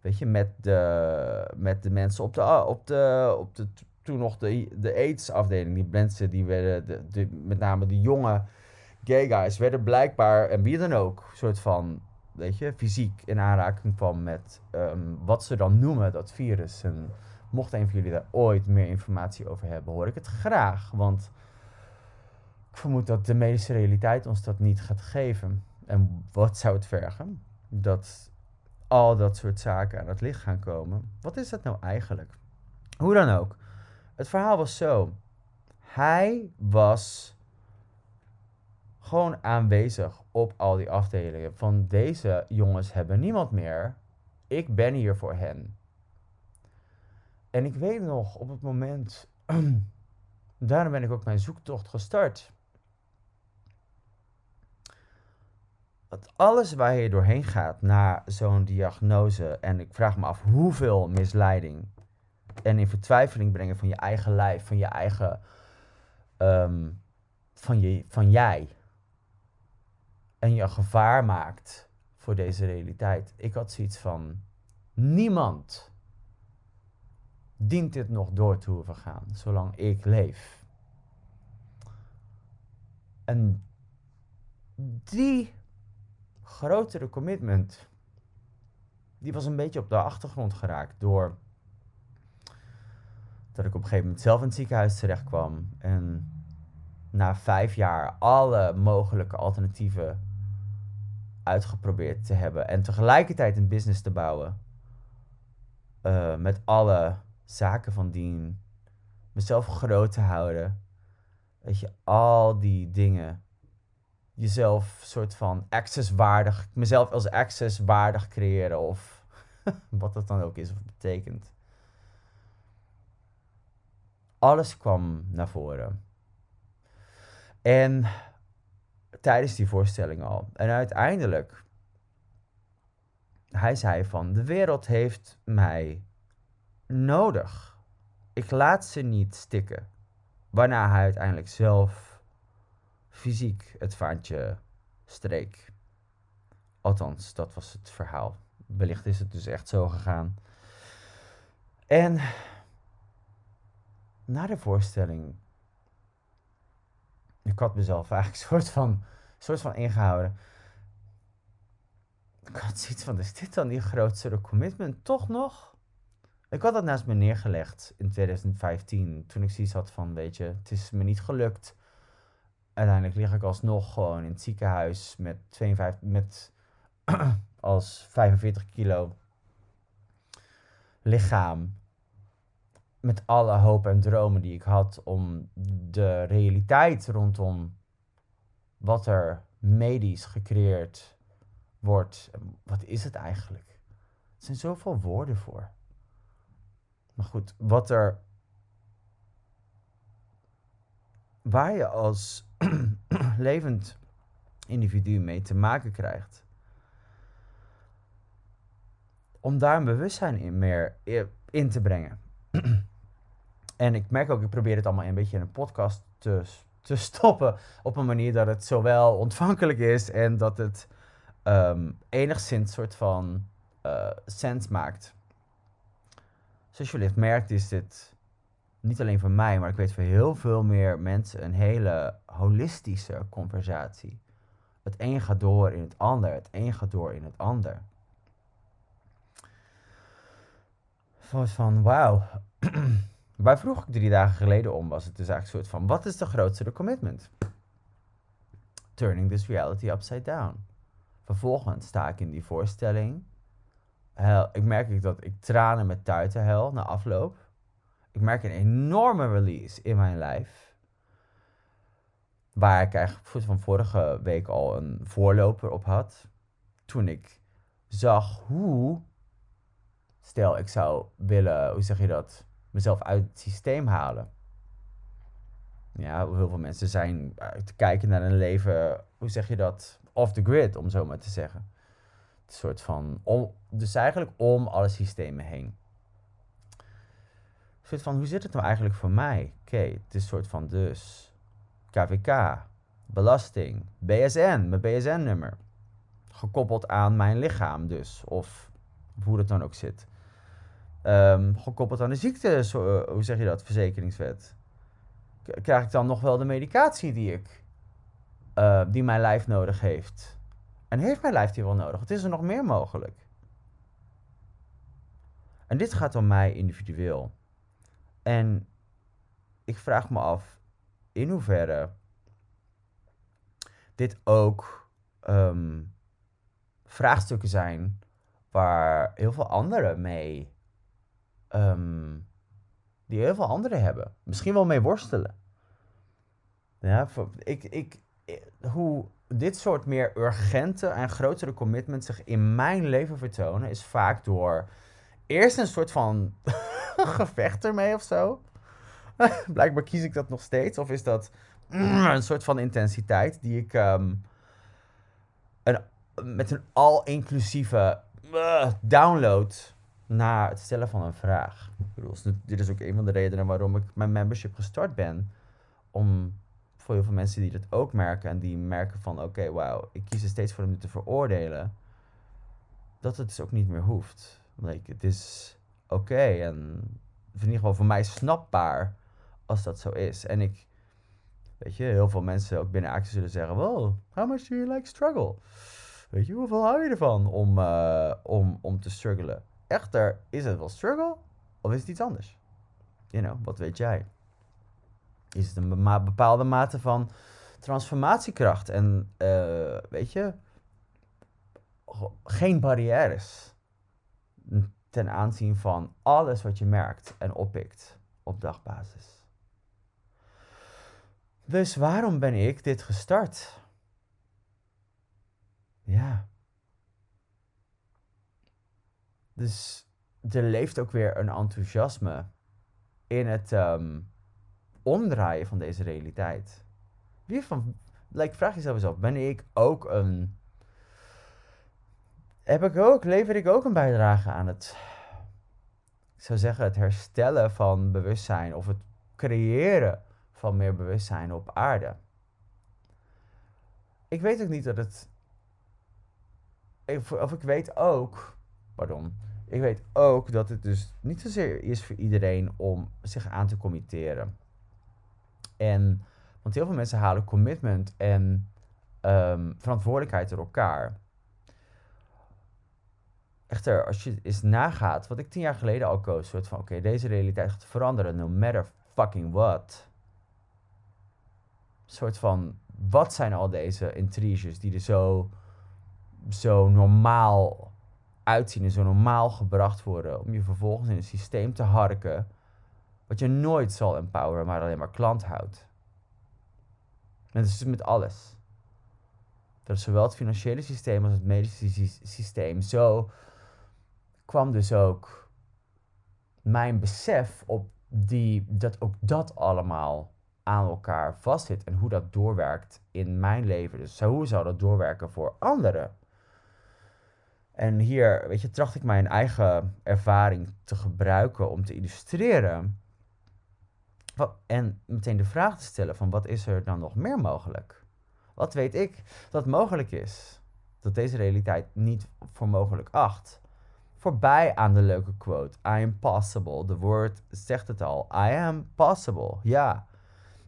Weet je, met de, met de mensen op de, op de, op de toen nog de, de AIDS-afdeling. Die mensen die werden, de, de, met name de jonge gay guys, werden blijkbaar, en wie dan ook, soort van, weet je, fysiek in aanraking kwam met ehm, wat ze dan noemen, dat virus. En mocht een van jullie daar ooit meer informatie over hebben, hoor ik het graag. Want ik vermoed dat de medische realiteit ons dat niet gaat geven. En wat zou het vergen? Dat al dat soort zaken aan het licht gaan komen. Wat is dat nou eigenlijk? Hoe dan ook. Het verhaal was zo. Hij was gewoon aanwezig op al die afdelingen. Van deze jongens hebben niemand meer. Ik ben hier voor hen. En ik weet nog op het moment. *clears throat* daarom ben ik ook mijn zoektocht gestart. dat alles waar je doorheen gaat na zo'n diagnose, en ik vraag me af hoeveel misleiding en in vertwijfeling brengen van je eigen lijf, van je eigen, ehm, van, je, van jij, en je gevaar maakt voor deze realiteit. Ik had zoiets van niemand dient dit nog door te hoeven gaan, zolang ik leef? En die grotere commitment, die was een beetje op de achtergrond geraakt door dat ik op een gegeven moment zelf in het ziekenhuis terecht kwam en na vijf jaar alle mogelijke alternatieven uitgeprobeerd te hebben en tegelijkertijd een business te bouwen uh, met alle zaken van dien, mezelf groot te houden, weet je, al die dingen, jezelf soort van accesswaardig, mezelf als accesswaardig creëren of *laughs* wat dat dan ook is of betekent. Alles kwam naar voren. En tijdens die voorstelling al. En uiteindelijk, hij zei van, de wereld heeft mij nodig. Ik laat ze niet stikken. Waarna hij uiteindelijk zelf fysiek het vaantje streek. Althans, dat was het verhaal. Wellicht is het dus echt zo gegaan. En na de voorstelling ik had mezelf eigenlijk soort van, soort van ingehouden. Ik had zoiets van, is dit dan die grootste commitment? Toch nog? Ik had dat naast me neergelegd in 2015, toen ik zoiets had van, weet je, het is me niet gelukt. Uiteindelijk lig ik alsnog gewoon in het ziekenhuis met, 52, met *clears throat* als 45 kilo lichaam met alle hoop en dromen die ik had om de realiteit rondom wat er medisch gecreëerd wordt. Wat is het eigenlijk? Er zijn zoveel woorden voor. Maar goed, wat er. Waar je als *clears throat* levend individu mee te maken krijgt. Om daar een bewustzijn in meer in te brengen. *clears throat* En ik merk ook, ik probeer het allemaal een beetje in een podcast te, te *laughs* stoppen. Op een manier dat het zowel ontvankelijk is en dat het um, enigszins soort van uh, sens maakt. Zoals je wellicht merkt is dit niet alleen voor mij, maar ik weet voor heel veel meer mensen een hele holistische conversatie. Het een gaat door in het ander, het een gaat door in het ander. Van, wauw, *clears throat* Waar vroeg ik drie dagen geleden om, was het dus eigenlijk een soort van: wat is de grootste commitment? Turning this reality upside down. Vervolgens sta ik in die voorstelling. ik merk dat ik tranen met tuiten hel na afloop. Ik merk een enorme release in mijn lijf. Waar ik eigenlijk van vorige week al een voorloper op had. Toen ik zag hoe. Stel, ik zou willen, hoe zeg je dat? Mezelf uit het systeem halen. Ja, heel veel mensen zijn eh, te kijken naar een leven, hoe zeg je dat, off the grid, om zo maar te zeggen. Een soort van, om, dus eigenlijk om alle systemen heen. Een soort van, hoe zit het nou eigenlijk voor mij? Oké, het is een soort van dus KVK, belasting, BSN, mijn BSN-nummer. Gekoppeld aan mijn lichaam dus, of hoe het dan ook zit. Um, gekoppeld aan de ziekte, zo, eh, hoe zeg je dat, verzekeringswet. Krijg ik dan nog wel de medicatie die ik, uh, die mijn lijf nodig heeft? En heeft mijn lijf die wel nodig? Wat is er nog meer mogelijk? En dit gaat om mij individueel. En ik vraag me af in hoeverre dit ook um, vraagstukken zijn waar heel veel anderen mee Ehm, die heel veel anderen hebben. Misschien wel mee worstelen. Ja, ik, ik, hoe dit soort meer urgente en grotere commitments zich in mijn leven vertonen, is vaak door eerst een soort van *laughs* gevecht ermee of zo. *laughs* Blijkbaar kies ik dat nog steeds. Of is dat *clears throat* een soort van intensiteit die ik um, een, met een al-inclusieve uh, download na het stellen van een vraag. Dit is ook een van de redenen waarom ik mijn membership gestart ben. Om voor heel veel mensen die dat ook merken en die merken van oké, okay, wauw, ik kies er steeds voor om dit te veroordelen. Dat het dus ook niet meer hoeft. Like, het is oké en in ieder geval voor mij snapbaar als dat zo is. En ik, weet je, heel veel mensen ook binnen actie zullen zeggen, wow, how much do you like struggle? Weet je, hoeveel hou je ervan om, uh, om, om te struggelen? Echter, is het wel struggle of is het iets anders? You know, wat weet jij? Is het een bepaalde mate van transformatiekracht en, uh, weet je, geen barrières ten aanzien van alles wat je merkt en oppikt op dagbasis. Dus waarom ben ik dit gestart? Ja. Dus er leeft ook weer een enthousiasme in het ehm, omdraaien van deze realiteit. Wie van, like, vraag jezelf eens af, ben ik ook een heb ik ook, lever ik ook een bijdrage aan het, ik zou zeggen, het herstellen van bewustzijn of het creëren van meer bewustzijn op aarde. Ik weet ook niet dat het, of ik weet ook, pardon, ik weet ook dat het dus niet zozeer is voor iedereen om zich aan te committeren. En, want heel veel mensen halen commitment en um, verantwoordelijkheid door elkaar. Echter, als je eens nagaat, wat ik tien jaar geleden al koos, soort van, oké, deze realiteit gaat veranderen, no matter fucking what. soort van, wat zijn al deze intriges die er zo, zo normaal uitzien en zo normaal gebracht worden, om je vervolgens in een systeem te harken, wat je nooit zal empoweren, maar alleen maar klant houdt. En dat is dus met alles. Dat is zowel het financiële systeem als het medische systeem zo kwam dus ook mijn besef op die, dat ook dat allemaal aan elkaar vastzit en hoe dat doorwerkt in mijn leven. Dus hoe zou dat doorwerken voor anderen? En hier, weet je, tracht ik mijn eigen ervaring te gebruiken om te illustreren. En meteen de vraag te stellen van wat is er dan nog meer mogelijk? Wat weet ik dat mogelijk is? Dat deze realiteit niet voor mogelijk acht voorbij aan de leuke quote. I am possible. De woord zegt het al. I am possible. Ja.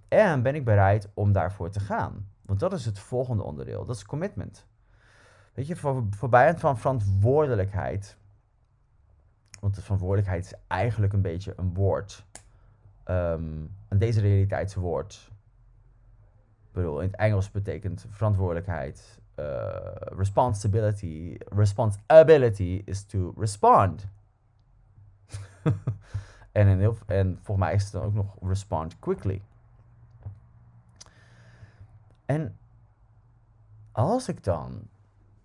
En ben ik bereid om daarvoor te gaan? Want dat is het volgende onderdeel. Dat is commitment. Weet je, voor, voorbij van verantwoordelijkheid. Want de verantwoordelijkheid is eigenlijk een beetje een woord. Um, een deze realiteitswoord. Ik bedoel, in het Engels betekent verantwoordelijkheid uh, responsibility, responsibility is to respond. *laughs* en, en volgens mij is het dan ook nog respond quickly. En als ik dan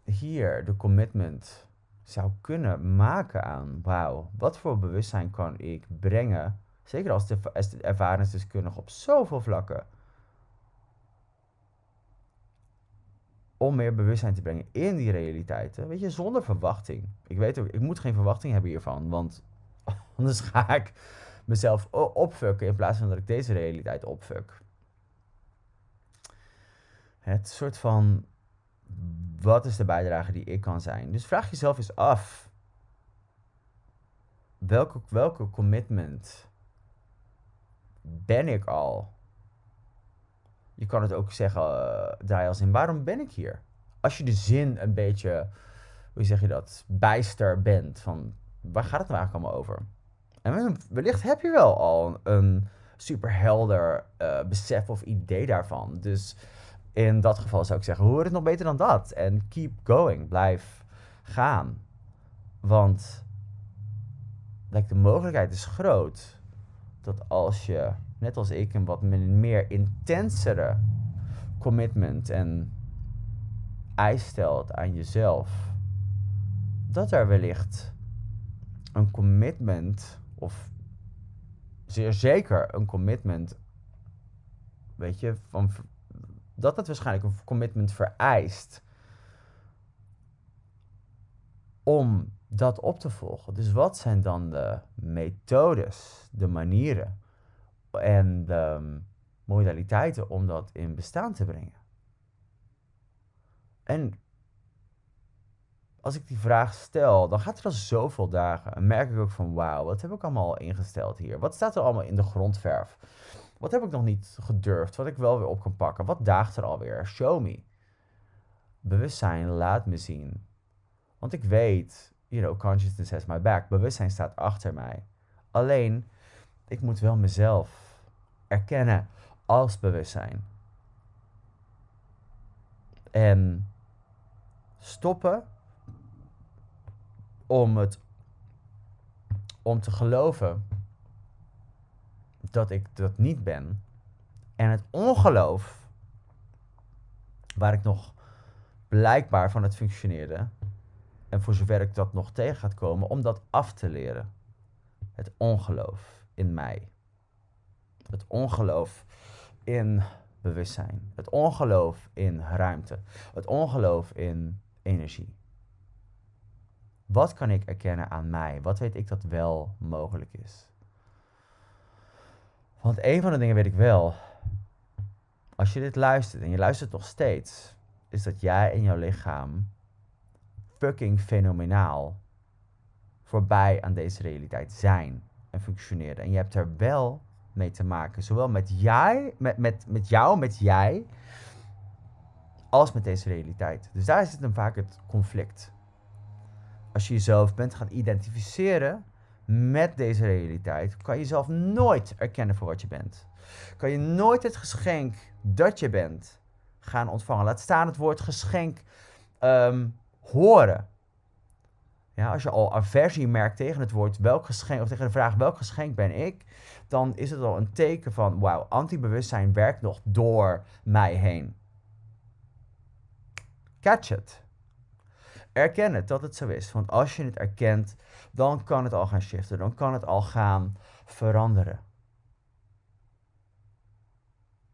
hier de commitment zou kunnen maken aan, wauw, wat voor bewustzijn kan ik brengen, zeker als de, als de ervaringsdeskundige op zoveel vlakken om meer bewustzijn te brengen in die realiteiten. Weet je, zonder verwachting. Ik weet ook, ik moet geen verwachting hebben hiervan, want *laughs* anders ga ik mezelf opfucken in plaats van dat ik deze realiteit opfuck. Het soort van, wat is de bijdrage die ik kan zijn? Dus vraag jezelf eens af, welke, welke commitment ben ik al je kan het ook zeggen, uh, als in, waarom ben ik hier? Als je de zin een beetje, hoe zeg je dat, bijster bent van, waar gaat het nou eigenlijk allemaal over? En wellicht heb je wel al een superhelder uh, besef of idee daarvan. Dus in dat geval zou ik zeggen, hoor het nog beter dan dat. En keep going, blijf gaan. Want de mogelijkheid is groot dat als je net als ik, een wat meer intensere commitment en eis stelt aan jezelf, dat er wellicht een commitment, of zeer zeker een commitment, weet je, van, dat het waarschijnlijk een commitment vereist om dat op te volgen. Dus wat zijn dan de methodes, de manieren en de modaliteiten om dat in bestaan te brengen. En als ik die vraag stel, dan gaat er al zoveel dagen. En merk ik ook van, wauw, wat heb ik allemaal ingesteld hier? Wat staat er allemaal in de grondverf? Wat heb ik nog niet gedurfd, wat ik wel weer op kan pakken? Wat daagt er alweer? Show me. Bewustzijn laat me zien. Want ik weet, you know, consciousness has my back. Bewustzijn staat achter mij. Alleen, ik moet wel mezelf erkennen als bewustzijn. En stoppen om het om te geloven dat ik dat niet ben. En het ongeloof waar ik nog blijkbaar van het functioneerde. En voor zover ik dat nog tegen gaat komen, om dat af te leren. Het ongeloof in mij. Het ongeloof in bewustzijn. Het ongeloof in ruimte. Het ongeloof in energie. Wat kan ik erkennen aan mij? Wat weet ik dat wel mogelijk is? Want een van de dingen weet ik wel. Als je dit luistert en je luistert nog steeds, is dat jij en jouw lichaam fucking fenomenaal voorbij aan deze realiteit zijn en functioneren. En je hebt er wel mee te maken, zowel met, jij, met, met, met jou, met jij, als met deze realiteit. Dus daar zit dan vaak het conflict. Als je jezelf bent gaan identificeren met deze realiteit, kan je jezelf nooit erkennen voor wat je bent. Kan je nooit het geschenk dat je bent gaan ontvangen. Laat staan het woord geschenk ehm, horen. Ja, als je al aversie merkt tegen het woord welk geschenk, of tegen de vraag welk geschenk ben ik, dan is het al een teken van wauw, antibewustzijn werkt nog door mij heen. Catch it. Erken het dat het zo is. Want als je het erkent, dan kan het al gaan shiften. Dan kan het al gaan veranderen.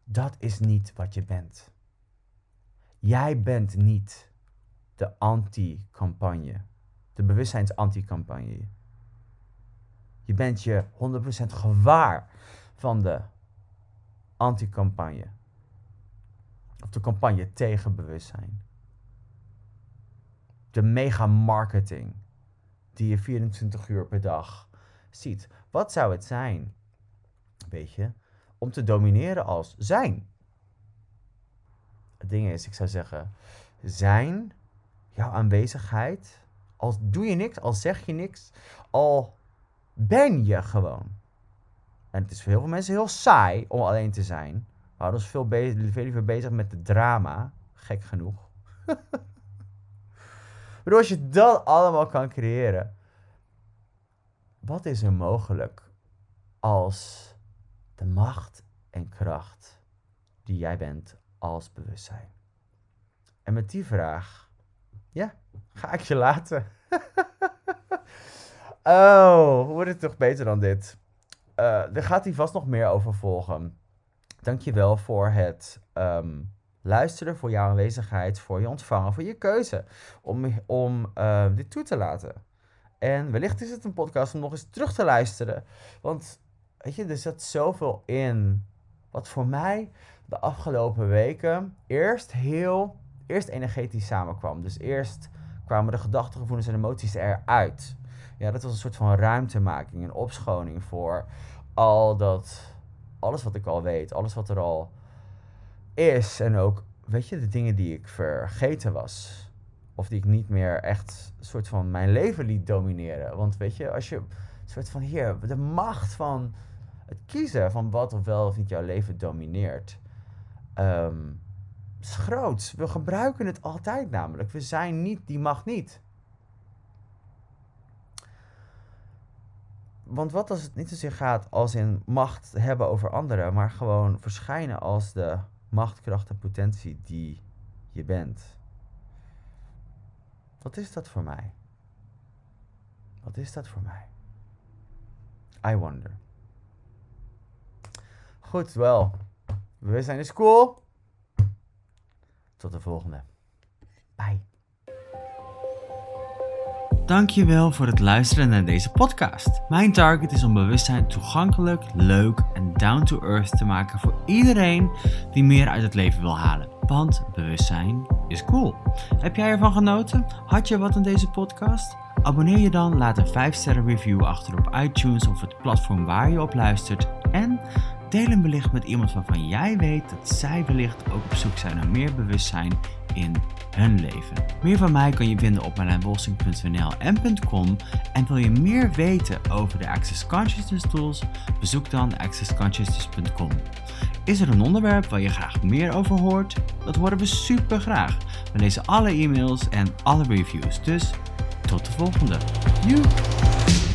Dat is niet wat je bent. Jij bent niet de anti-campagne. De bewustzijns-anti-campagne. Je bent je 100% gewaar van de anti-campagne. Of de campagne tegen bewustzijn de mega marketing die je 24 uur per dag ziet. Wat zou het zijn, weet je, om te domineren als zijn? Het ding is, ik zou zeggen, zijn, jouw aanwezigheid, als doe je niks, al zeg je niks, al ben je gewoon. En het is voor heel veel mensen heel saai om alleen te zijn. We houden ons veel, veel liever bezig met de drama, gek genoeg. *laughs* Maar als je dat allemaal kan creëren, wat is er mogelijk als de macht en kracht die jij bent als bewustzijn? En met die vraag, ja, ga ik je laten. *laughs* oh, wordt het toch beter dan dit? Uh, er gaat hier vast nog meer over volgen. Dankjewel voor het ehm, luisteren, voor jouw aanwezigheid, voor je ontvangen, voor je keuze om, om uh, dit toe te laten. En wellicht is het een podcast om nog eens terug te luisteren. Want weet je, er zit zoveel in wat voor mij de afgelopen weken eerst heel, eerst energetisch samenkwam. Dus eerst kwamen de gedachten, gevoelens en emoties eruit. Ja, dat was een soort van ruimtemaking, een opschoning voor al dat, alles wat ik al weet, alles wat er al is. En ook, weet je, de dingen die ik vergeten was. Of die ik niet meer echt soort van mijn leven liet domineren. Want weet je, als je soort van hier, de macht van het kiezen van wat of wel of niet jouw leven domineert. Um, is groot. We gebruiken het altijd namelijk. We zijn niet die macht niet. Want wat als het niet zozeer gaat als in macht hebben over anderen, maar gewoon verschijnen als de macht, kracht en potentie die je bent. Wat is dat voor mij? Wat is dat voor mij? I wonder. Goed, wel. We zijn in school. Tot de volgende. Bye. Dankjewel voor het luisteren naar deze podcast. Mijn target is om bewustzijn toegankelijk, leuk en down to earth te maken voor iedereen die meer uit het leven wil halen. Want bewustzijn is cool. Heb jij ervan genoten? Had je wat aan deze podcast? Abonneer je dan, laat een 5-sterren review achter op iTunes of het platform waar je op luistert. En deel een belicht met iemand waarvan jij weet dat zij wellicht ook op zoek zijn naar meer bewustzijn in leven. Meer van mij kan je vinden op marlijnbolsing.nl en .com. En wil je meer weten over de Access Consciousness tools? Bezoek dan accessconsciousness.com. Is er een onderwerp waar je graag meer over hoort? Dat horen we super graag. We lezen alle e-mails en alle reviews. Dus tot de volgende. Joe!